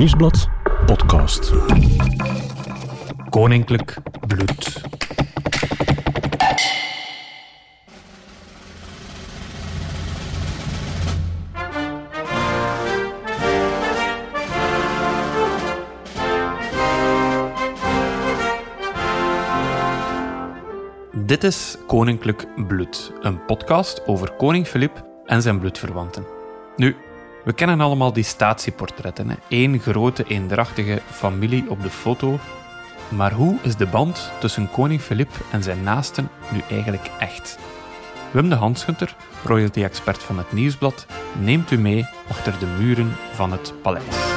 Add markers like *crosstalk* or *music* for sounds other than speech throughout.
Nieuwsblad podcast. Koninklijk bloed. Dit is Koninklijk Bloed, een podcast over koning Filip en zijn bloedverwanten. Nu, we kennen allemaal die statieportretten. Eén grote, eendrachtige familie op de foto. Maar hoe is de band tussen koning Filip en zijn naasten nu eigenlijk echt? Wim de Hansgunter, royalty-expert van het Nieuwsblad, neemt u mee achter de muren van het paleis.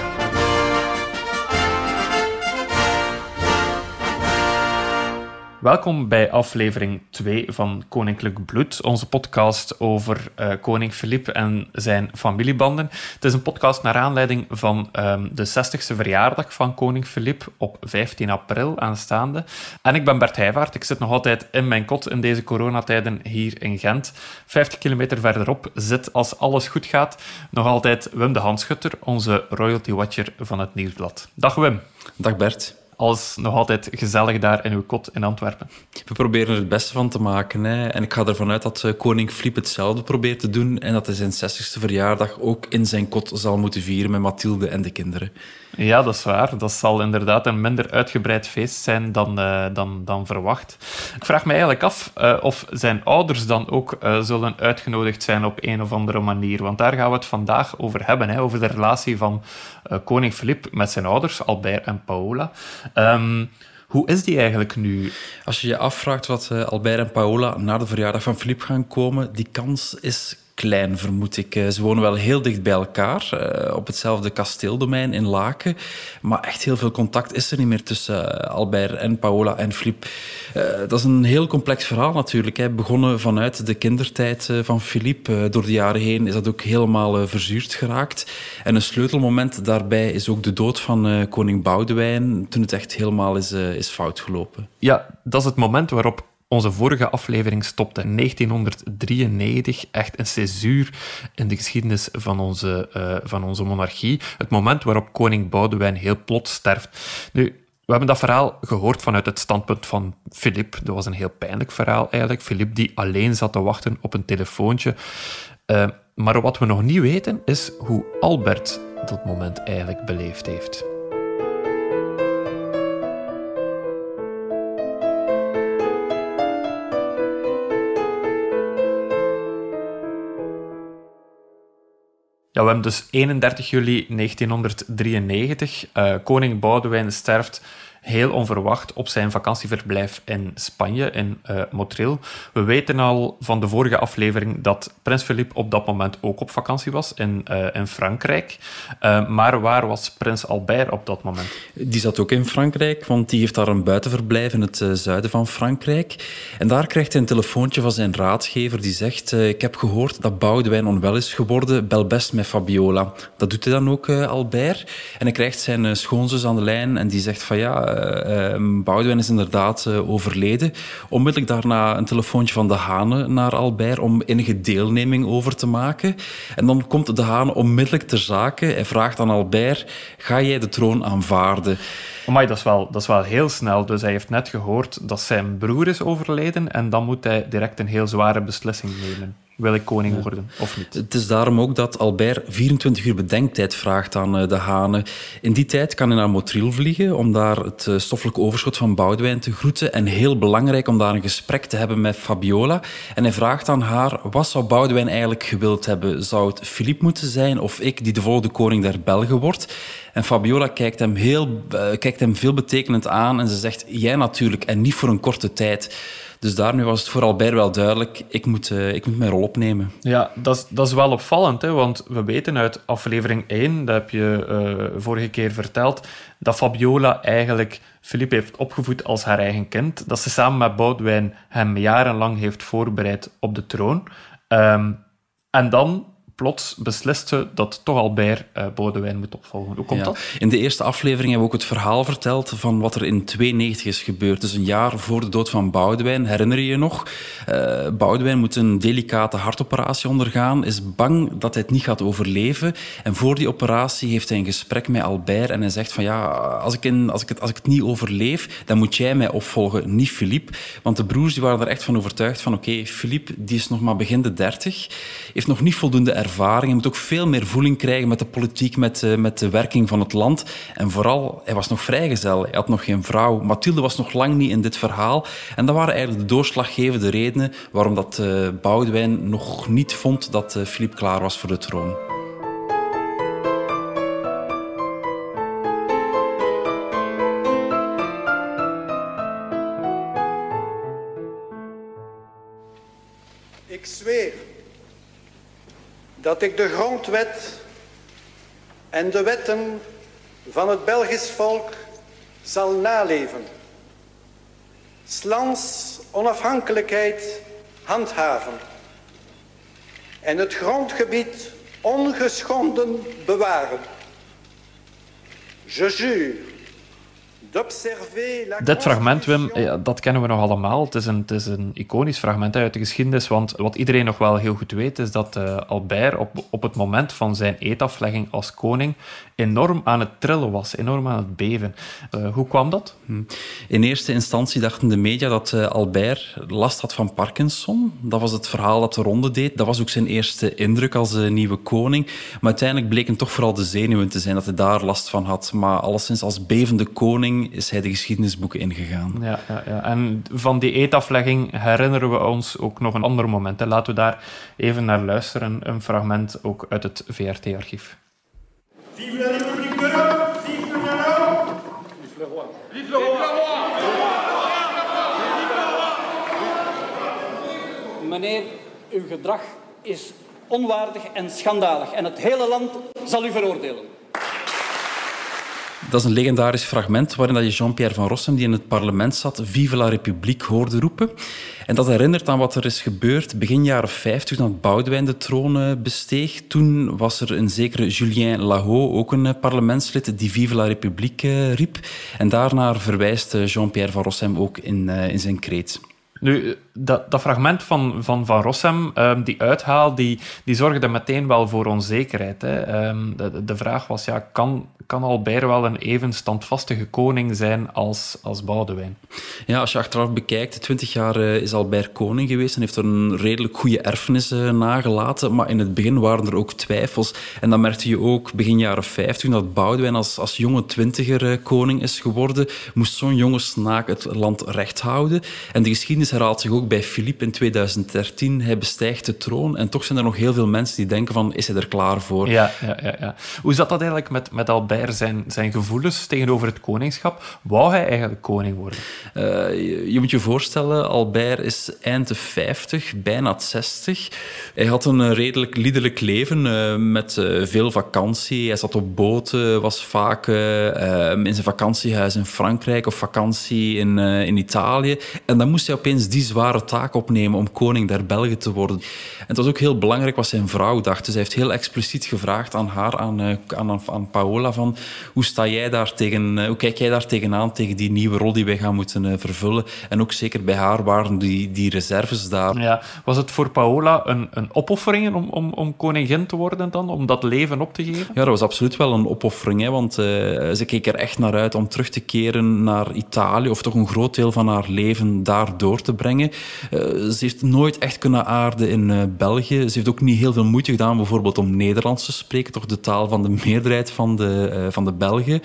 Welkom bij aflevering 2 van Koninklijk Bloed, onze podcast over uh, koning Filip en zijn familiebanden. Het is een podcast naar aanleiding van um, de 60ste verjaardag van koning Filip op 15 april aanstaande. En ik ben Bert Heijvaart. Ik zit nog altijd in mijn kot in deze coronatijden hier in Gent. 50 kilometer verderop zit, als alles goed gaat, nog altijd Wim de Hanschutter, onze royalty watcher van het Nieuwsblad. Dag Wim. Dag Bert alles nog altijd gezellig daar in uw kot in Antwerpen. We proberen er het beste van te maken. Hè. En ik ga ervan uit dat eh, koning Filip hetzelfde probeert te doen en dat hij zijn 60ste verjaardag ook in zijn kot zal moeten vieren met Mathilde en de kinderen. Ja, dat is waar. Dat zal inderdaad een minder uitgebreid feest zijn dan, uh, dan, dan verwacht. Ik vraag me eigenlijk af uh, of zijn ouders dan ook uh, zullen uitgenodigd zijn op een of andere manier. Want daar gaan we het vandaag over hebben. Hè, over de relatie van koning Filip met zijn ouders, Albert en Paola. Um, hoe is die eigenlijk nu? Als je je afvraagt wat Albert en Paola na de verjaardag van Filip gaan komen, die kans is klein, vermoed ik. Eh, ze wonen wel heel dicht bij elkaar, uh, op hetzelfde kasteeldomein in Laken. Maar echt heel veel contact is er niet meer tussen uh, Albert en Paola en Filip. dat is een heel complex verhaal natuurlijk. Hè. Begonnen vanuit de kindertijd van Filip. door de jaren heen is dat ook helemaal verzuurd geraakt. En een sleutelmoment daarbij is ook de dood van koning Boudewijn, toen het echt helemaal is, is fout gelopen. Ja, dat is het moment waarop onze vorige aflevering stopte in 1993. Echt een césuur in de geschiedenis van onze, uh, van onze monarchie. Het moment waarop koning Boudewijn heel plots sterft. Nu, we hebben dat verhaal gehoord vanuit het standpunt van Filip. Dat was een heel pijnlijk verhaal eigenlijk. Filip die alleen zat te wachten op een telefoontje. Uh, maar wat we nog niet weten is hoe Albert dat moment eigenlijk beleefd heeft. Ja, we hebben dus 31 juli 1993. Uh, koning Boudewijn sterft heel onverwacht op zijn vakantieverblijf in Spanje, in uh, Motril. We weten al van de vorige aflevering dat prins Philippe op dat moment ook op vakantie was in, uh, in Frankrijk. Uh, maar waar was prins Albert op dat moment? Die zat ook in Frankrijk, want die heeft daar een buitenverblijf in het zuiden van Frankrijk. En daar krijgt hij een telefoontje van zijn raadgever die zegt ik heb gehoord dat Boudewijn onwel is geworden, bel best met Fabiola. Dat doet hij dan ook, Albert. En hij krijgt zijn schoonzus aan de lijn en die zegt van ja, Boudewijn is inderdaad uh, overleden. Onmiddellijk daarna een telefoontje van De Hane naar Albert om enige deelneming over te maken. En dan komt De Hane onmiddellijk ter zake. Hij vraagt aan Albert, ga jij de troon aanvaarden? Maar dat is, wel, dat is wel heel snel. Dus hij heeft net gehoord dat zijn broer is overleden en dan moet hij direct een heel zware beslissing nemen wil ik koning worden of niet. Het is daarom ook dat Albert 24 uur bedenktijd vraagt aan eh, de Hanen. In die tijd kan hij naar Motril vliegen om daar het eh, stoffelijk overschot van Boudewijn te groeten. En heel belangrijk om daar een gesprek te hebben met Fabiola. En hij vraagt aan haar, wat zou Boudewijn eigenlijk gewild hebben? Zou het Philippe moeten zijn of ik die de volgende koning der Belgen wordt? En Fabiola kijkt hem, heel, uh, kijkt hem veelbetekenend aan en ze zegt, jij natuurlijk en niet voor een korte tijd. Dus daarmee was het voor Albert wel duidelijk, ik moet, uh, ik moet mijn rol opnemen. Ja, dat is, dat is wel opvallend, hè, want we weten uit aflevering 1, dat heb je uh, vorige keer verteld, dat Fabiola eigenlijk Philippe heeft opgevoed als haar eigen kind. Dat ze samen met Boudewijn hem jarenlang heeft voorbereid op de troon. Um, en dan plots beslist ze dat toch Albert uh, Boudewijn moet opvolgen. Hoe komt dat? In de eerste aflevering hebben we ook het verhaal verteld van wat er in 92 is gebeurd. Dus een jaar voor de dood van Boudewijn, herinner je je nog? Uh, Boudewijn moet een delicate hartoperatie ondergaan, is bang dat hij het niet gaat overleven. En voor die operatie heeft hij een gesprek met Albert en hij zegt van ja, als ik, in, als ik, het, als ik het niet overleef, dan moet jij mij opvolgen, niet Philippe. Want de broers die waren er echt van overtuigd van oké, okay, Philippe die is nog maar begin de 30, heeft nog niet voldoende ervaring, hij moet ook veel meer voeling krijgen met de politiek, met, uh, met de werking van het land. En vooral, hij was nog vrijgezel, hij had nog geen vrouw. Mathilde was nog lang niet in dit verhaal. En dat waren eigenlijk de doorslaggevende redenen waarom dat uh, Boudewijn nog niet vond dat uh, Philippe klaar was voor de troon. Ik de grondwet en de wetten van het Belgisch volk zal naleven. Slans onafhankelijkheid handhaven en het grondgebied ongeschonden bewaren. Je jure dit fragment, Wim, ja, dat kennen we nog allemaal. Het is, een, het is een iconisch fragment uit de geschiedenis, want wat iedereen nog wel heel goed weet, is dat uh, Albert op, op het moment van zijn eetaflegging als koning enorm aan het trillen was, enorm aan het beven. Uh, hoe kwam dat? Hm. In eerste instantie dachten de media dat uh, Albert last had van Parkinson. Dat was het verhaal dat de ronde deed. Dat was ook zijn eerste indruk als nieuwe koning. Maar uiteindelijk bleken toch vooral de zenuwen te zijn dat hij daar last van had. Maar alleszins als bevende koning is hij de geschiedenisboeken ingegaan. Ja, ja, ja. En van die eetaflegging herinneren we ons ook nog een ander moment. Hè. Laten we daar even naar luisteren. Een fragment ook uit het VRT-archief. Meneer, uw gedrag is onwaardig en schandalig. En het hele land zal u veroordelen. Dat is een legendarisch fragment waarin je Jean-Pierre van Rossum, die in het parlement zat, Vive la République hoorde roepen. En dat herinnert aan wat er is gebeurd begin jaren 50, toen Boudewijn de troon besteeg. Toen was er een zekere Julien Lahaut, ook een eh, parlementslid, die Vive la République eh, riep. En daarnaar verwijst eh, Jean-Pierre van Rossum ook in, in zijn kreet. Nu, dat, dat fragment van Van, van Rossem, um, die uithaal, die, die zorgde meteen wel voor onzekerheid. Hè. Um, de, de vraag was, ja, kan, kan Albert wel een even standvastige koning zijn als, als Boudewijn? Ja, als je achteraf bekijkt, twintig jaar uh, is Albert koning geweest en heeft er een redelijk goede erfenis uh, nagelaten. Maar in het begin waren er ook twijfels. En dan merkte je ook begin jaren 50, dat Boudewijn als, als jonge twintiger uh, koning is geworden, moest zo'n jonge snaak het land recht houden. En de geschiedenis herhaalt zich ook bij Philippe in 2013. Hij bestijgt de troon en toch zijn er nog heel veel mensen die denken van, is hij er klaar voor? Ja, ja, ja. ja. Hoe zat dat eigenlijk met, met Albert, zijn, zijn gevoelens tegenover het koningschap? Wou hij eigenlijk koning worden? Uh, je, moet je voorstellen, Albert is eind de 50, bijna 60. Hij had een redelijk liederlijk leven uh, met veel vakantie. Hij zat op boten, was vaak in zijn vakantiehuis in Frankrijk of vakantie in, in Italië. En dan moest hij opeens die zware taak opnemen om koning der Belgen te worden. En het was ook heel belangrijk wat zijn vrouw dacht. Dus hij heeft heel expliciet gevraagd aan haar, aan, eh, aan, aan Paola, van hoe, sta jij daar tegen, eh, hoe kijk jij daar tegenaan, tegen die nieuwe rol die wij gaan moeten eh, vervullen? En ook zeker bij haar waren die, die reserves daar. Ja. Was het voor Paola een, een opoffering om, om, om koningin te worden dan, om dat leven op te geven? Ja, dat was absoluut wel een opoffering, hè, want uh, ze keek er echt naar uit om terug te keren naar Italië, of toch een groot deel van haar leven daar door te brengen. Uh, ze heeft nooit echt kunnen aarden in uh, België. Ze heeft ook niet heel veel moeite gedaan, bijvoorbeeld om Nederlands te spreken, toch de taal van de meerderheid van de, uh, van de Belgen.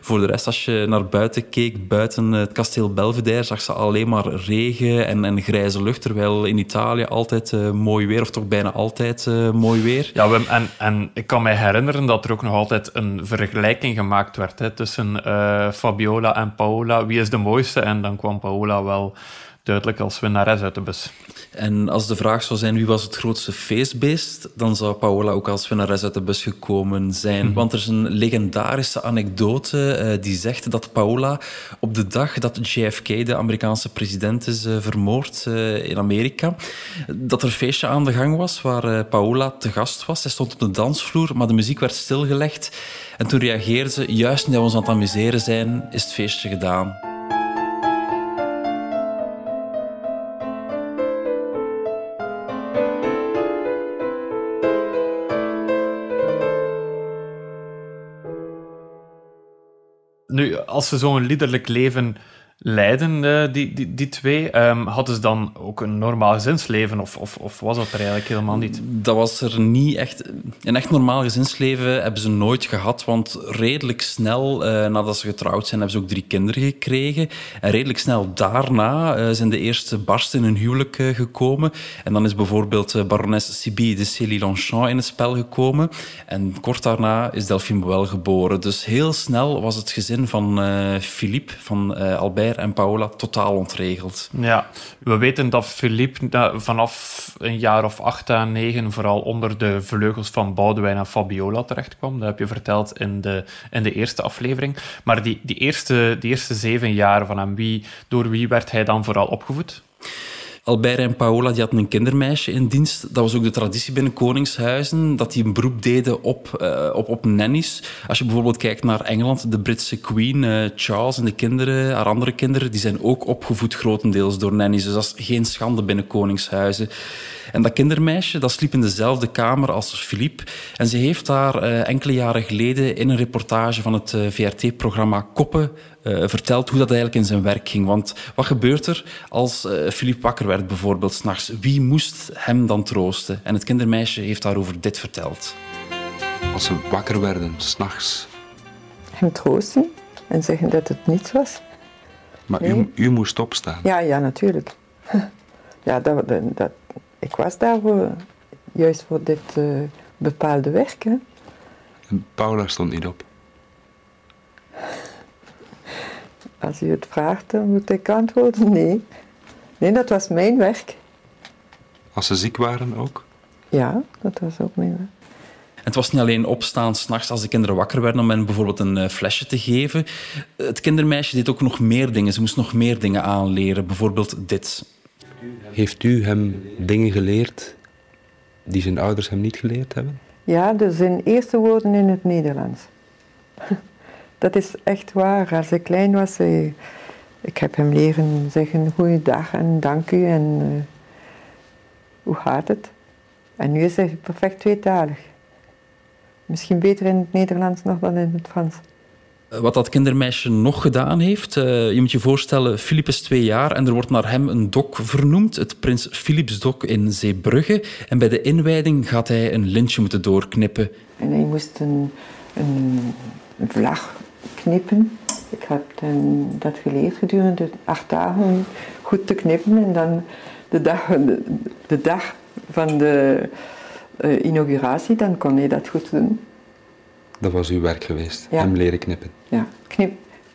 Voor de rest, als je naar buiten keek, buiten het kasteel Belvedere, zag ze alleen maar regen en, grijze lucht, terwijl in Italië altijd mooi weer, of toch bijna altijd mooi weer. Ja, en, en ik kan me herinneren dat er ook nog altijd een vergelijking gemaakt werd hè, tussen Fabiola en Paola. Wie is de mooiste? En dan kwam Paola wel duidelijk als winnares uit de bus. En als de vraag zou zijn wie was het grootste feestbeest, dan zou Paola ook als winnares uit de bus gekomen zijn. Mhm. Want er is een legendarische anekdote uh, die zegt dat Paola op de dag dat JFK, de Amerikaanse president, is uh, vermoord uh, in Amerika, dat er een feestje aan de gang was waar Paola te gast was. Zij stond op de dansvloer, maar de muziek werd stilgelegd. En toen reageerde ze, juist nu we ons aan het amuseren zijn, is het feestje gedaan. Nu, als ze zo'n liederlijk leven leiden, die, die, die twee. Um, hadden ze dan ook een normaal gezinsleven of, of, of, was dat er eigenlijk helemaal niet? Dat was er niet echt. Een echt normaal gezinsleven hebben ze nooit gehad, want redelijk snel uh, nadat ze getrouwd zijn, hebben ze ook drie kinderen gekregen. En redelijk snel daarna uh, zijn de eerste barsten in hun huwelijk gekomen. En dan is bijvoorbeeld barones Sibylle de Célie-Longchamp in het spel gekomen. En kort daarna is Delphine Boel geboren. Dus heel snel was het gezin van Philippe, van Albert en Paola totaal ontregeld. Ja, we weten dat Philippe vanaf een jaar of acht à negen vooral onder de vleugels van Boudewijn en Fabiola terechtkwam. Dat heb je verteld in de, in de eerste aflevering. Maar die, die, eerste, die eerste zeven jaar van hem, wie, door wie werd hij dan vooral opgevoed? Albert en Paola die hadden een kindermeisje in dienst. Dat was ook de traditie binnen koningshuizen, dat die een beroep deden op, uh, op, op nannies. Als je bijvoorbeeld kijkt naar Engeland, de Britse queen, uh, Charles en de kinderen, haar andere kinderen, die zijn ook opgevoed grotendeels door nannies. Dus dat is geen schande binnen koningshuizen. En dat kindermeisje dat sliep in dezelfde kamer als Philippe. En ze heeft daar uh, enkele jaren geleden in een reportage van het VRT-programma Koppen uh, verteld hoe dat eigenlijk in zijn werk ging. Want wat gebeurt er als uh, Philippe wakker werd bijvoorbeeld s'nachts? Wie moest hem dan troosten? En het kindermeisje heeft daarover dit verteld. Als ze wakker werden s'nachts. Hem troosten en zeggen dat het niets was. Maar u, u, moest opstaan? Ja, ja, natuurlijk. *laughs* Ja, dat, dat, ik was daar voor, juist voor dit uh, bepaalde werk. Hè. En Paula stond niet op? Als u het vraagt, dan moet ik antwoorden nee. Nee, dat was mijn werk. Als ze ziek waren ook? Ja, dat was ook mijn werk. Het was niet alleen opstaan s'nachts als de kinderen wakker werden om hen bijvoorbeeld een eh, flesje te geven. Het kindermeisje deed ook nog meer dingen. Ze moest nog meer dingen aanleren. Bijvoorbeeld dit. Heeft u hem dingen geleerd die zijn ouders hem niet geleerd hebben? Ja, dus zijn eerste woorden in het Nederlands. *laughs* Dat is echt waar. Als ik klein was, eh, ik heb hem leren zeggen goeiedag en dank u en uh, hoe gaat het? En nu is hij perfect tweetalig. Misschien beter in het Nederlands nog dan in het Frans. Eh, wat dat kindermeisje nog gedaan heeft, uh, je moet je voorstellen, Filip is twee jaar en er wordt naar hem een dok vernoemd, het Prins Philipsdok in Zeebrugge. En bij de inwijding gaat hij een lintje moeten doorknippen. En hij moest een, een vlag knippen. Ik heb dat geleerd gedurende acht dagen goed te knippen. En dan de dag, de, dag van de uh, inauguratie, dan kon hij dat goed doen. Dat was uw werk geweest, ja. hem leren knippen. Ja, knip,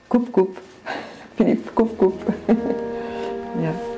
koep, koep. *laughs* Filip, koep, koep. *laughs* ja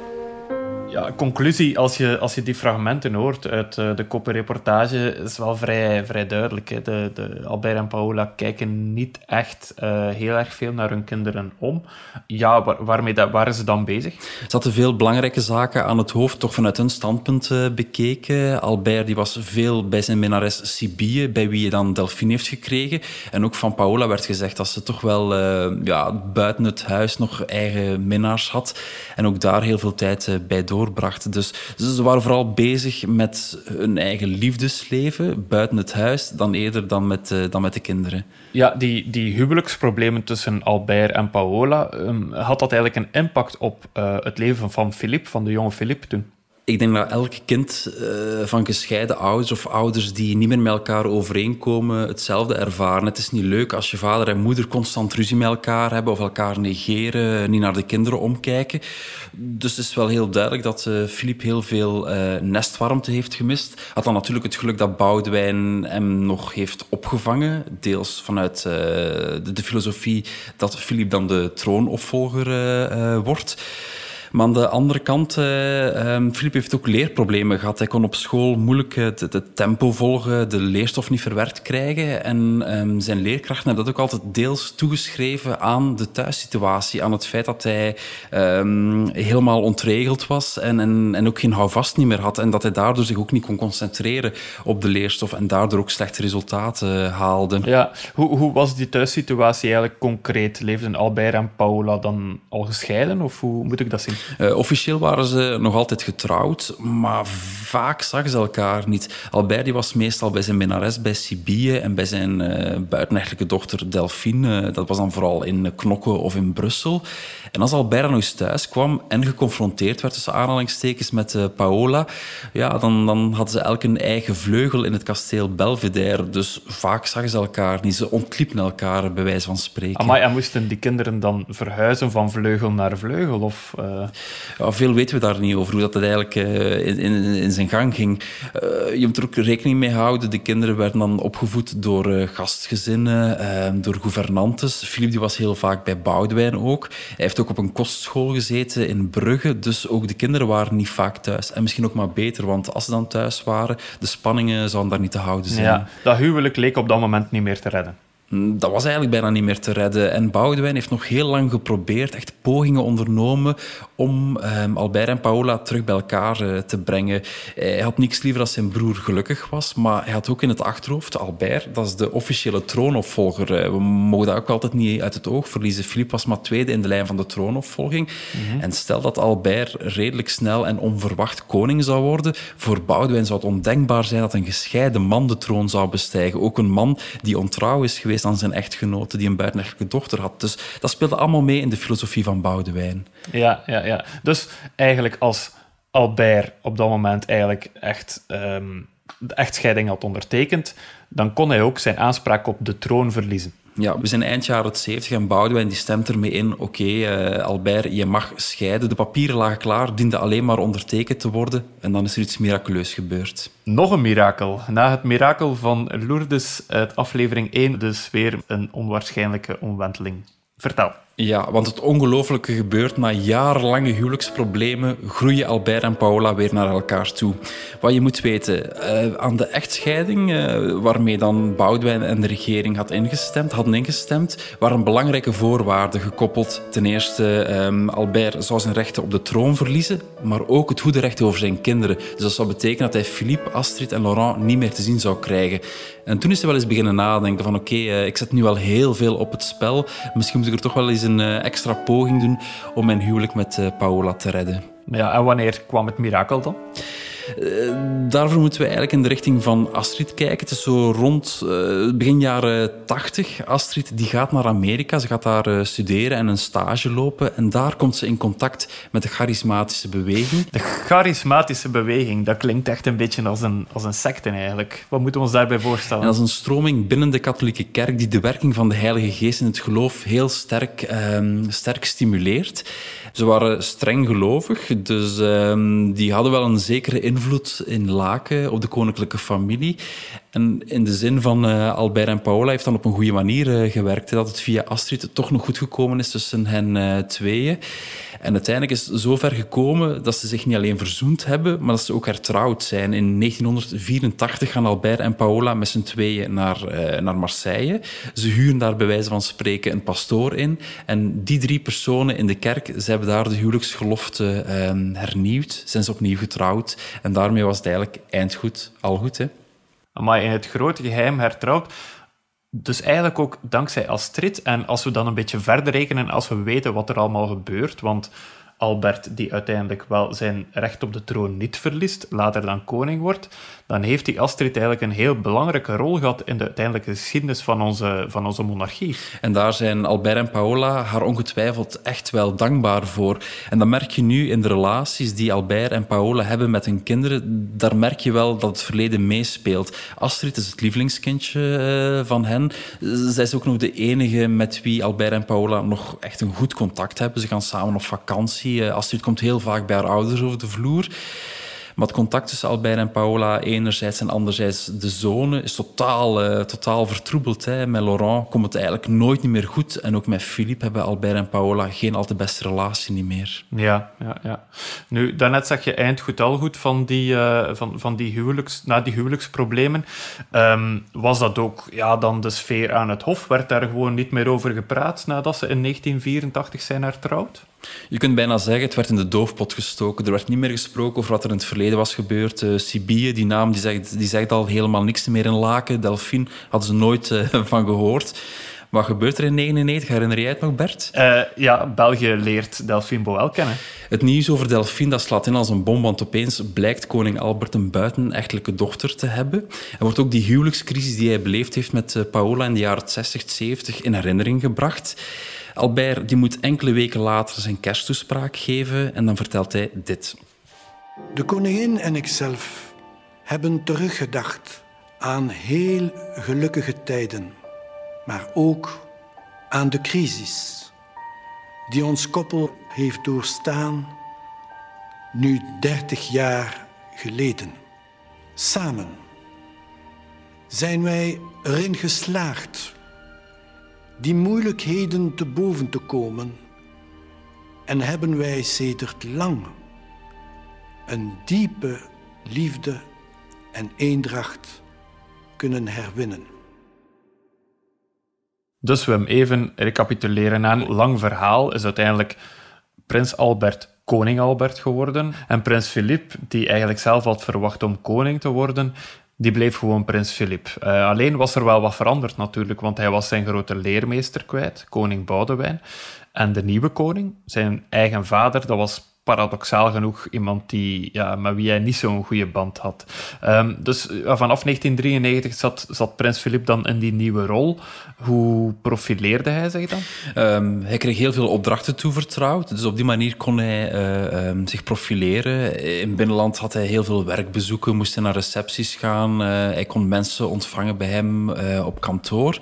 ja, conclusie, als je, als je die fragmenten hoort uit uh, de koppenreportage, is wel vrij, vrij duidelijk. De, de Albert en Paola kijken niet echt uh, heel erg veel naar hun kinderen om. Ja, waar, waarmee dat, waren ze dan bezig? Ze hadden veel belangrijke zaken aan het hoofd, toch vanuit hun standpunt uh, bekeken. Albert die was veel bij zijn minnares Sibylle, bij wie je dan Delphine heeft gekregen. En ook van Paola werd gezegd dat ze toch wel ja, buiten het huis nog eigen minnaars had. En ook daar heel veel tijd bij door dus ze waren vooral bezig met hun eigen liefdesleven buiten het huis, dan eerder dan met, uh, dan met de kinderen. Ja, die, die huwelijksproblemen tussen Albert en Paola, um, had dat eigenlijk een impact op uh, het leven van Philippe, van de jonge Philippe toen? Ik denk dat elk kind uh, van gescheiden ouders of ouders die niet meer met elkaar overeenkomen, hetzelfde ervaren. Het is niet leuk als je vader en moeder constant ruzie met elkaar hebben of elkaar negeren, niet naar de kinderen omkijken. Dus het is wel heel duidelijk dat uh, Philippe heel veel nestwarmte heeft gemist. Had dan natuurlijk het geluk dat Boudewijn hem nog heeft opgevangen. Deels vanuit de, de, filosofie dat Philippe dan de troonopvolger wordt. Maar aan de andere kant, uh, um, Filip heeft ook leerproblemen gehad. Hij kon op school moeilijk het, het tempo volgen, de leerstof niet verwerkt krijgen. En um, zijn leerkrachten hebben dat ook altijd deels toegeschreven aan de thuissituatie. Aan het feit dat hij um, helemaal ontregeld was en, en, en ook geen houvast niet meer had. En dat hij daardoor zich ook niet kon concentreren op de leerstof en daardoor ook slechte resultaten haalde. Ja, hoe, hoe was die thuissituatie eigenlijk concreet? Leefden Albert en Paula dan al gescheiden of hoe moet ik dat zien? Uh, officieel waren ze nog altijd getrouwd, maar vaak zagen ze elkaar niet. Albert die was meestal bij zijn minnares bij Sibië en bij zijn uh, buitenechtelijke dochter Delphine. dat was dan vooral in Knokke of in Brussel. En als Albert nog eens thuis kwam en geconfronteerd werd tussen aanhalingstekens met uh, Paola, ja, dan, dan hadden ze elk een eigen vleugel in het kasteel Belvedere. Dus vaak zagen ze elkaar niet. Ze ontliepen elkaar, bij wijze van spreken. Amai, en moesten die kinderen dan verhuizen van vleugel naar vleugel? Of, uh... ja, veel weten we daar niet over, hoe dat eigenlijk uh, in, in, in, zijn gang ging. Uh, je moet er ook rekening mee houden. De kinderen werden dan opgevoed door gastgezinnen, door gouvernantes. Philippe was heel vaak bij Boudewijn ook. Hij heeft ook op een kostschool gezeten in Brugge, dus ook de kinderen waren niet vaak thuis. En misschien ook maar beter, want als ze dan thuis waren, de spanningen zouden daar niet te houden zijn. Ja, dat huwelijk leek op dat moment niet meer te redden. Dat was eigenlijk bijna niet meer te redden. En Boudewijn heeft nog heel lang geprobeerd, echt pogingen ondernomen om um, Albert en Paola terug bij elkaar uh, te brengen. Hij had niks liever als zijn broer gelukkig was, maar hij had ook in het achterhoofd Albert, dat is de officiële troonopvolger. Uh, we mogen dat ook altijd niet uit het oog verliezen. Philippe was maar tweede in de lijn van de troonopvolging. Mm -hmm. En stel dat Albert redelijk snel en onverwacht koning zou worden, voor Boudewijn zou het ondenkbaar zijn dat een gescheiden man de troon zou bestijgen. Ook een man die ontrouw is geweest aan zijn echtgenote, die een buitenechtelijke dochter had. Dus dat speelde allemaal mee in de filosofie van Boudewijn. Ja, ja, ja. Dus eigenlijk als Albert op dat moment eigenlijk echt de echtscheiding had ondertekend, dan kon hij ook zijn aanspraak op de troon verliezen. Ja, we zijn eind jaren 70 en Boudewijn die stemt ermee in. Oké, uh, Albert, je mag scheiden. De papieren lagen klaar, dienden alleen maar ondertekend te worden. En dan is er iets miraculeus gebeurd. Nog een mirakel. Na het mirakel van Lourdes uit aflevering 1, dus weer een onwaarschijnlijke omwenteling. Vertel. Ja, want het ongelooflijke gebeurt. Na jarenlange huwelijksproblemen groeien Albert en Paola weer naar elkaar toe. Wat je moet weten, uh, aan de echtscheiding, uh, waarmee dan Boudewijn en de regering had ingestemd, hadden ingestemd, waren belangrijke voorwaarden gekoppeld. Ten eerste, um, Albert zou zijn rechten op de troon verliezen, maar ook het goede recht over zijn kinderen. Dus dat zou betekenen dat hij Philippe, Astrid en Laurent niet meer te zien zou krijgen. En toen is hij wel eens beginnen nadenken van oké, uh, ik zet nu al heel veel op het spel. Misschien moet ik er toch wel eens een uh, extra poging doen om mijn huwelijk met uh, Paola te redden. Ja, en wanneer kwam het mirakel dan? Uh, daarvoor moeten we eigenlijk in de richting van Astrid kijken. Het is zo rond uh, begin jaren 80. Astrid die gaat naar Amerika. Ze gaat daar uh, studeren en een stage lopen. En daar komt ze in contact met de charismatische beweging. De charismatische beweging, dat klinkt echt een beetje als een, als een secte eigenlijk. Wat moeten we ons daarbij voorstellen? En dat is een stroming binnen de katholieke kerk die de werking van de Heilige Geest in het geloof heel sterk, um, sterk stimuleert. Ze waren streng gelovig, dus um, die hadden wel een zekere invloed in Laken op de koninklijke familie. En in de zin van uh, Albert en Paola heeft dan op een goede manier uh, gewerkt. Dat het via Astrid toch nog goed gekomen is tussen hen uh, tweeën. En uiteindelijk is het zover gekomen dat ze zich niet alleen verzoend hebben, maar dat ze ook hertrouwd zijn. In 1984 gaan Albert en Paola met z'n tweeën naar, naar Marseille. Ze huren daar bij wijze van spreken een pastoor in. En die drie personen in de kerk, ze hebben daar de huwelijksgelofte ehm, hernieuwd. Zijn ze opnieuw getrouwd. En daarmee was het eigenlijk eindgoed, al goed. Hè? Maar in het grote geheim hertrouwd. Dus eigenlijk ook dankzij Astrid. En als we dan een beetje verder rekenen, als we weten wat er allemaal gebeurt, want Albert, die uiteindelijk wel zijn recht op de troon niet verliest, later dan koning wordt, dan heeft die Astrid eigenlijk een heel belangrijke rol gehad in de uiteindelijke geschiedenis van onze, van onze monarchie. En daar zijn Albert en Paola haar ongetwijfeld echt wel dankbaar voor. En dat merk je nu in de relaties die Albert en Paola hebben met hun kinderen. Daar merk je wel dat het verleden meespeelt. Astrid is het lievelingskindje eh, van hen. Zij is ook nog de enige met wie Albert en Paola nog echt een goed contact hebben. Ze gaan samen op vakantie. Astrid komt heel vaak bij haar ouders over de vloer. Maar het contact tussen Albert en Paola enerzijds en anderzijds de zonen is totaal, uh, totaal vertroebeld. Hè. Met Laurent komt het eigenlijk nooit niet meer goed. En ook met Philippe hebben Albert en Paola geen al te beste relatie niet meer. Ja, ja, ja. Nu, daarnet zeg je eind goed al goed van die, uh, van, van die, huwelijks, na die huwelijksproblemen. Um, was dat ook ja, dan de sfeer aan het Hof? Werd daar gewoon niet meer over gepraat nadat ze in 1984 zijn hertrouwd? Je kunt bijna zeggen, het werd in de doofpot gestoken. Er werd niet meer gesproken over wat er in het verleden was gebeurd. Uh, Sibille, die naam, die zegt, die zegt al helemaal niks meer in Laken. Delphine hadden ze nooit uh, *laughs* van gehoord. Wat gebeurt er in 1999? Herinner jij het nog, Bert? Uh, ja, België leert Delphine Boel kennen. Het nieuws over Delphine dat slaat in als een bom, want opeens blijkt koning Albert een buitenechtelijke dochter te hebben. Er wordt ook die huwelijkscrisis die hij beleefd heeft met Paola in de jaren 60, 70 in herinnering gebracht. Albert die moet enkele weken later zijn kersttoespraak geven en dan vertelt hij dit. De koningin en ikzelf hebben teruggedacht aan heel gelukkige tijden, maar ook aan de crisis die ons koppel heeft doorstaan nu 30 jaar geleden. Samen zijn wij erin geslaagd die moeilijkheden te boven te komen en hebben wij sedert lang een diepe liefde en eendracht kunnen herwinnen. Dus we hem even recapituleren. Een lang verhaal is uiteindelijk prins Albert koning Albert geworden. En prins Filip, die eigenlijk zelf had verwacht om koning te worden, die bleef gewoon prins Filip. Uh, alleen was er wel wat veranderd natuurlijk, want hij was zijn grote leermeester kwijt, koning Boudewijn. En de nieuwe koning, zijn eigen vader, dat was paradoxaal genoeg iemand die, ja, met wie hij niet zo'n goede band had. Um, dus vanaf 1993 zat, zat prins Filip dan in die nieuwe rol. Hoe profileerde hij zich dan? Um, hij kreeg heel veel opdrachten toevertrouwd. Dus op die manier kon hij uh, um, zich profileren. In binnenland had hij heel veel werkbezoeken, moest hij naar recepties gaan. Uh, hij kon mensen ontvangen bij hem uh, op kantoor.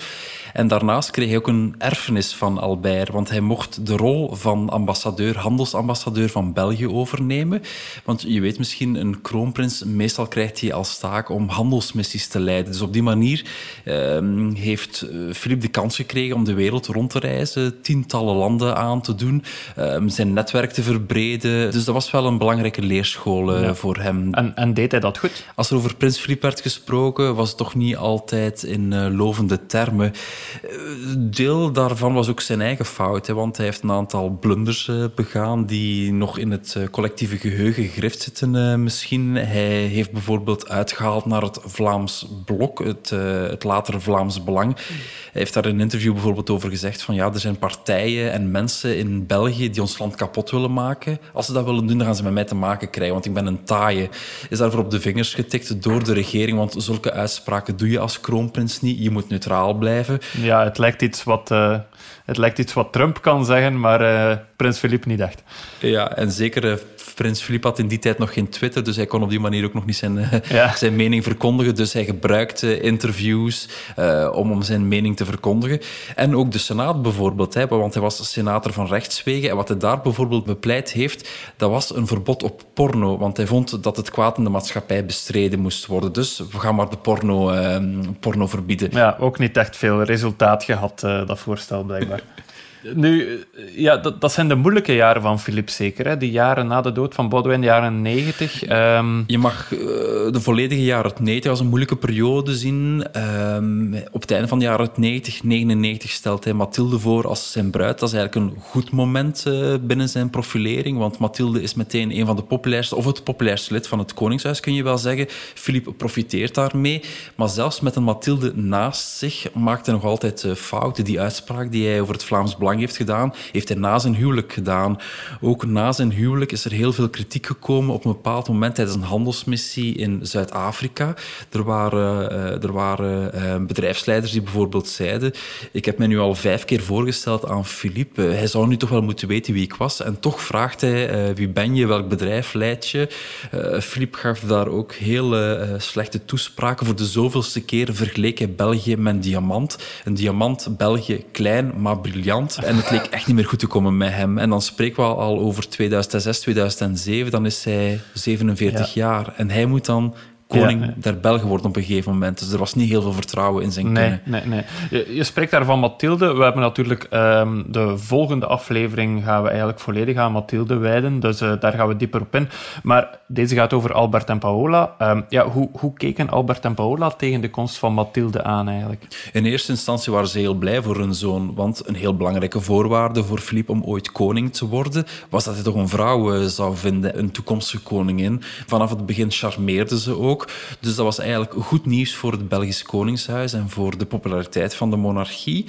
En daarnaast kreeg hij ook een erfenis van Albert, want hij mocht de rol van ambassadeur, handelsambassadeur van België overnemen. Want je weet misschien, een kroonprins, meestal krijgt hij als taak om handelsmissies te leiden. Dus op die manier um, heeft Filip de kans gekregen om de wereld rond te reizen, tientallen landen aan te doen, um, zijn netwerk te verbreden. Dus dat was wel een belangrijke leerschool ja. voor hem. En, en, deed hij dat goed? Als er over prins Filip werd gesproken, was het toch niet altijd in uh, lovende termen. Deel daarvan was ook zijn eigen fout, hè, want hij heeft een aantal blunders uh, begaan die nog in het uh, collectieve geheugen gegrift zitten uh, misschien. Hij heeft bijvoorbeeld uitgehaald naar het Vlaams Blok, het, het latere Vlaams Belang. Hij heeft daar in een interview bijvoorbeeld over gezegd van ja, er zijn partijen en mensen in België die ons land kapot willen maken. Als ze dat willen doen, dan gaan ze met mij te maken krijgen, want ik ben een taaie. Is daarvoor op de vingers getikt door de regering, want zulke uitspraken doe je als kroonprins niet. Je moet neutraal blijven. Ja, het lijkt iets wat, het lijkt iets wat Trump kan zeggen, maar uh, prins Filip niet echt. Ja, en zeker uh, prins Filip had in die tijd nog geen Twitter, dus hij kon op die manier ook nog niet zijn, ja. zijn mening verkondigen. Dus hij gebruikte interviews om, om zijn mening te verkondigen. En ook de Senaat bijvoorbeeld, hè, want hij was senator van rechtswegen. En wat hij daar bijvoorbeeld bepleit heeft, dat was een verbod op porno. Want hij vond dat het kwaad in de maatschappij bestreden moest worden. Dus we gaan maar de porno, porno verbieden. Ja, ook niet echt veel resultaat gehad, uh, dat voorstel blijkbaar. *laughs* Nu, ja, dat, dat, zijn de moeilijke jaren van Philippe zeker. Hè? Die jaren na de dood van Baudouin, de jaren 90. Um... Je mag uh, de volledige jaren 90 als een moeilijke periode zien. Um, op het einde van de jaren 90, 99 stelt hij Mathilde voor als zijn bruid. Dat is eigenlijk een goed moment uh, binnen zijn profilering. Want Mathilde is meteen een van de populairste, of het populairste lid van het Koningshuis, kun je wel zeggen. Philippe profiteert daarmee. Maar zelfs met een Mathilde naast zich maakt hij nog altijd uh, fouten. Die uitspraak die hij over het Vlaams Belang heeft gedaan, heeft hij na zijn huwelijk gedaan. Ook na zijn huwelijk is er heel veel kritiek gekomen op een bepaald moment tijdens een handelsmissie in Zuid-Afrika. Er waren, uh, er waren uh, bedrijfsleiders die bijvoorbeeld zeiden ik heb mij nu al vijf keer voorgesteld aan Philippe. hij zou nu toch wel moeten weten wie ik was. En toch vraagt hij wie ben je, welk bedrijf leid je. Philippe gaf daar ook hele slechte toespraken. Voor de zoveelste keer vergeleek hij België met een diamant. Een diamant, België, klein, maar briljant. En het leek echt niet meer goed te komen met hem. En dan spreken we al over 2006, 2007. Dan is hij 47 jaar. En hij moet dan koning Ja. der Belgen worden op een gegeven moment. Dus er was niet heel veel vertrouwen in zijn Nee, kunnen. nee, nee. Je, je spreekt daar van Mathilde. We hebben natuurlijk ehm, de volgende aflevering gaan we eigenlijk volledig aan Mathilde wijden. Dus eh, daar gaan we dieper op in. Maar deze gaat over Albert en Paola. Ehm, ja, hoe, hoe keken Albert en Paola tegen de komst van Mathilde aan eigenlijk? In eerste instantie waren ze heel blij voor hun zoon, want een heel belangrijke voorwaarde voor Filip om ooit koning te worden was dat hij toch een vrouw eh, zou vinden, een toekomstige koningin. Vanaf het begin charmeerde ze ook. Dus dat was eigenlijk goed nieuws voor het Belgisch Koningshuis en voor de populariteit van de monarchie.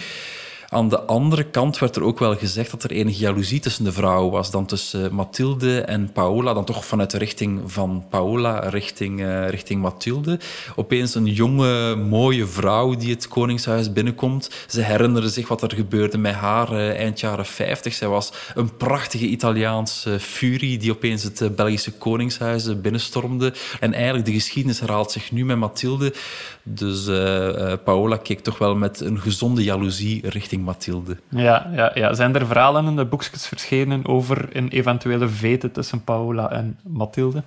Aan de andere kant werd er ook wel gezegd dat er enige jaloezie tussen de vrouwen was. Dan tussen Mathilde en Paola. Dan toch vanuit de richting van Paola richting, eh, richting Mathilde. Opeens een jonge, mooie vrouw die het koningshuis binnenkomt. Ze herinneren zich wat er gebeurde met haar eh, eind jaren 50. Zij was een prachtige Italiaanse furie die opeens het eh, Belgische koningshuis binnenstormde. En eigenlijk de geschiedenis herhaalt zich nu met Mathilde. Dus Paola keek toch wel met een gezonde jaloezie richting Mathilde. Ja, ja, ja. Zijn er verhalen in de boekjes verschenen over een eventuele vete tussen Paola en Mathilde?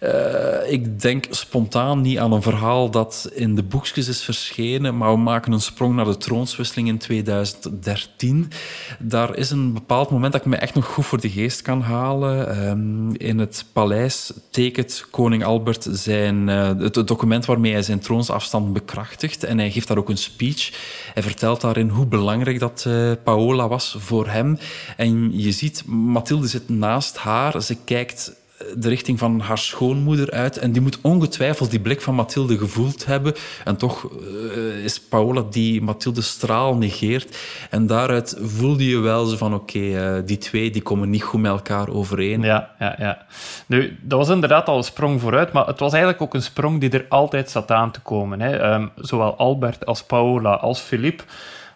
Eh, ik denk spontaan niet aan een verhaal dat in de boekjes is verschenen, maar we maken een sprong naar de troonswisseling in 2013. Daar is een bepaald moment dat ik me echt nog goed voor de geest kan halen. Ehm, in het paleis tekent koning Albert zijn, eh, het, het document waarmee hij zijn troonsafstand bekrachtigt. En hij geeft daar ook een speech. Hij vertelt daarin hoe belangrijk dat eh, Paola was voor hem. En je ziet, Mathilde zit naast haar. Ze kijkt de richting van haar schoonmoeder uit. En die moet ongetwijfeld die blik van Mathilde gevoeld hebben. En toch eh, is Paola die Mathilde straal negeert. En daaruit voelde je wel zo van, oké, eh, die twee die komen niet goed met elkaar overeen. Ja, ja, ja. Nu, dat was inderdaad al een sprong vooruit, maar het was eigenlijk ook een sprong die er altijd zat aan te komen. Hè. Ehm, zowel Albert als Paola als Philippe,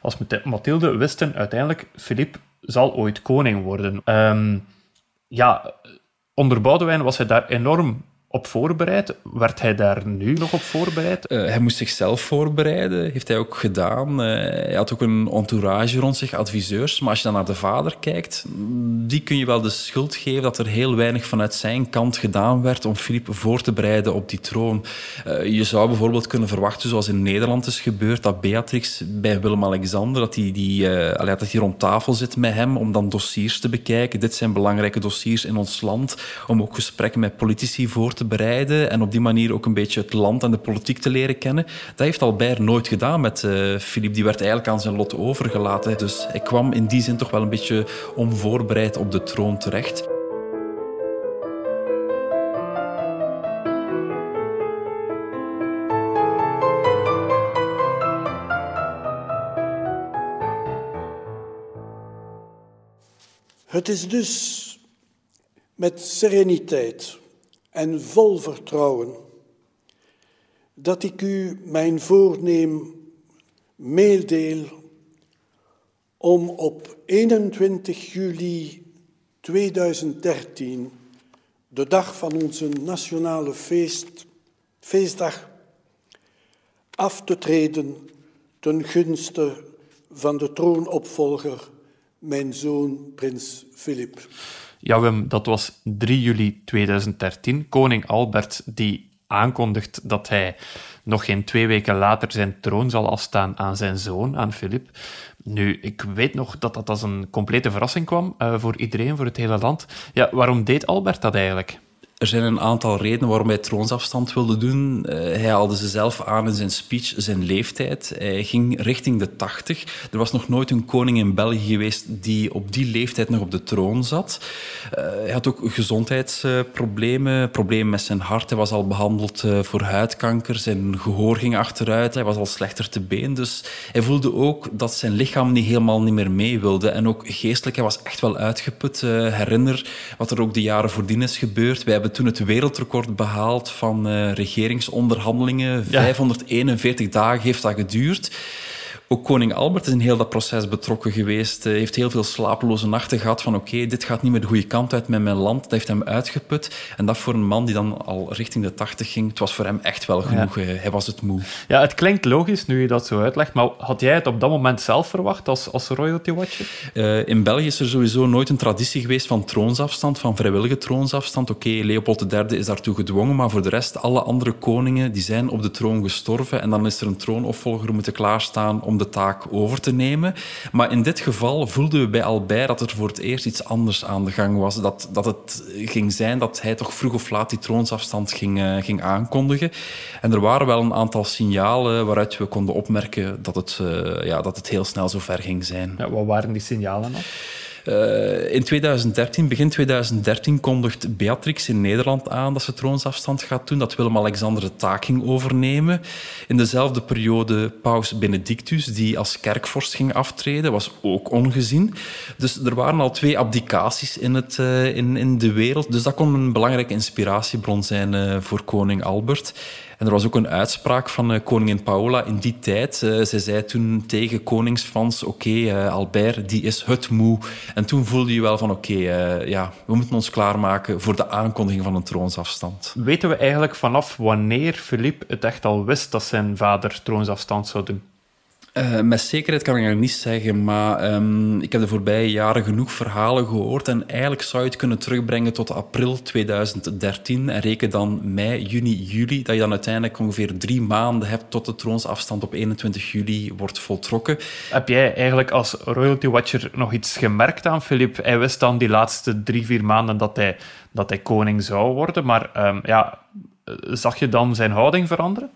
als Math- Mathilde wisten uiteindelijk, Philippe zal ooit koning worden. Ehm, ja, onder Boudewijn was hij daar enorm op voorbereid. Werd hij daar nu nog op voorbereid? Eh, hij moest zichzelf voorbereiden, heeft hij ook gedaan. Eh, hij had ook een entourage rond zich, adviseurs. Maar als je dan naar de vader kijkt, die kun je wel de schuld geven dat er heel weinig vanuit zijn kant gedaan werd om Filip voor te bereiden op die troon. Eh, je zou bijvoorbeeld kunnen verwachten, zoals in Nederland is gebeurd, dat Beatrix bij Willem-Alexander, dat hij die, rond tafel zit met hem om dan dossiers te bekijken. Dit zijn belangrijke dossiers in ons land, om ook gesprekken met politici voor te bereiden en op die manier ook een beetje het land en de politiek te leren kennen. Dat heeft Albert nooit gedaan met eh Philippe. Die werd eigenlijk aan zijn lot overgelaten. Dus hij kwam in die zin toch wel een beetje onvoorbereid op de troon terecht. Het is dus met sereniteit en vol vertrouwen dat ik u mijn voorneem meedeel om op 21 juli 2013, de dag van onze nationale feest, feestdag, af te treden ten gunste van de troonopvolger, mijn zoon prins Filip. Ja, dat was 3 juli 2013. Koning Albert die aankondigt dat hij nog geen twee weken later zijn troon zal afstaan aan zijn zoon, aan Filip. Nu, ik weet nog dat dat als een complete verrassing kwam eh, voor iedereen, voor het hele land. Ja, waarom deed Albert dat eigenlijk? Er zijn een aantal redenen waarom hij troonsafstand wilde doen. Eh, hij haalde ze zelf aan in zijn speech, zijn leeftijd. Hij ging richting de 80. Er was nog nooit een koning in België geweest die op die leeftijd nog op de troon zat. Eh, hij had ook gezondheidsproblemen, problemen met zijn hart. Hij was al behandeld eh, voor huidkanker, zijn gehoor ging achteruit, hij was al slechter te been. Dus hij voelde ook dat zijn lichaam niet helemaal niet meer mee wilde. En ook geestelijk, hij was echt wel uitgeput. Herinner wat er ook de jaren voordien is gebeurd. Wij hebben toen het wereldrecord behaald van eh, regeringsonderhandelingen. Ja. 541 dagen heeft dat geduurd. Ook koning Albert is in heel dat proces betrokken geweest. Hij heeft heel veel slapeloze nachten gehad van oké, dit gaat niet meer de goede kant uit met mijn land. Dat heeft hem uitgeput. En dat voor een man die dan al richting de tachtig ging, het was voor hem echt wel genoeg. Hij was het moe. Ja, het klinkt logisch nu je dat zo uitlegt, maar had jij het op dat moment zelf verwacht als, als royalty watcher? Uh, in België is er sowieso nooit een traditie geweest van troonsafstand, van vrijwillige troonsafstand. Oké, Leopold III is daartoe gedwongen, maar voor de rest, alle andere koningen die zijn op de troon gestorven en dan is er een troonopvolger moeten klaarstaan om de taak over te nemen. Maar in dit geval voelden we bij Albert dat er voor het eerst iets anders aan de gang was. Dat, dat het ging zijn dat hij toch vroeg of laat die troonsafstand ging, uh, ging aankondigen. En er waren wel een aantal signalen waaruit we konden opmerken dat het, uh, ja, dat het heel snel zo ver ging zijn. Ja, wat waren die signalen dan? Uh, in 2013, begin 2013, kondigt Beatrix in Nederland aan dat ze troonsafstand gaat doen, dat Willem-Alexander de taak ging overnemen. In dezelfde periode paus Benedictus, die als kerkvorst ging aftreden, was ook ongezien. Dus er waren al twee abdicaties in, het, uh, in, in de wereld. Dus dat kon een belangrijke inspiratiebron zijn uh, voor koning Albert. En er was ook een uitspraak van uh, koningin Paola in die tijd. Uh, zij zei toen tegen koningsfans, oké, uh, Albert, die is het moe. En toen voelde je wel van, oké, ja, we moeten ons klaarmaken voor de aankondiging van een troonsafstand. Weten we eigenlijk vanaf wanneer Philippe het echt al wist dat zijn vader troonsafstand zou doen? Uh, met zekerheid kan ik dat niet zeggen, maar um, ik heb de voorbije jaren genoeg verhalen gehoord en eigenlijk zou je het kunnen terugbrengen tot april 2013 en reken dan mei, juni, juli, dat je dan uiteindelijk ongeveer drie maanden hebt tot de troonsafstand op 21 juli wordt voltrokken. Heb jij eigenlijk als royalty watcher nog iets gemerkt aan Philippe? Hij wist dan die laatste drie, vier maanden dat hij, dat hij koning zou worden, maar um, ja, zag je dan zijn houding veranderen?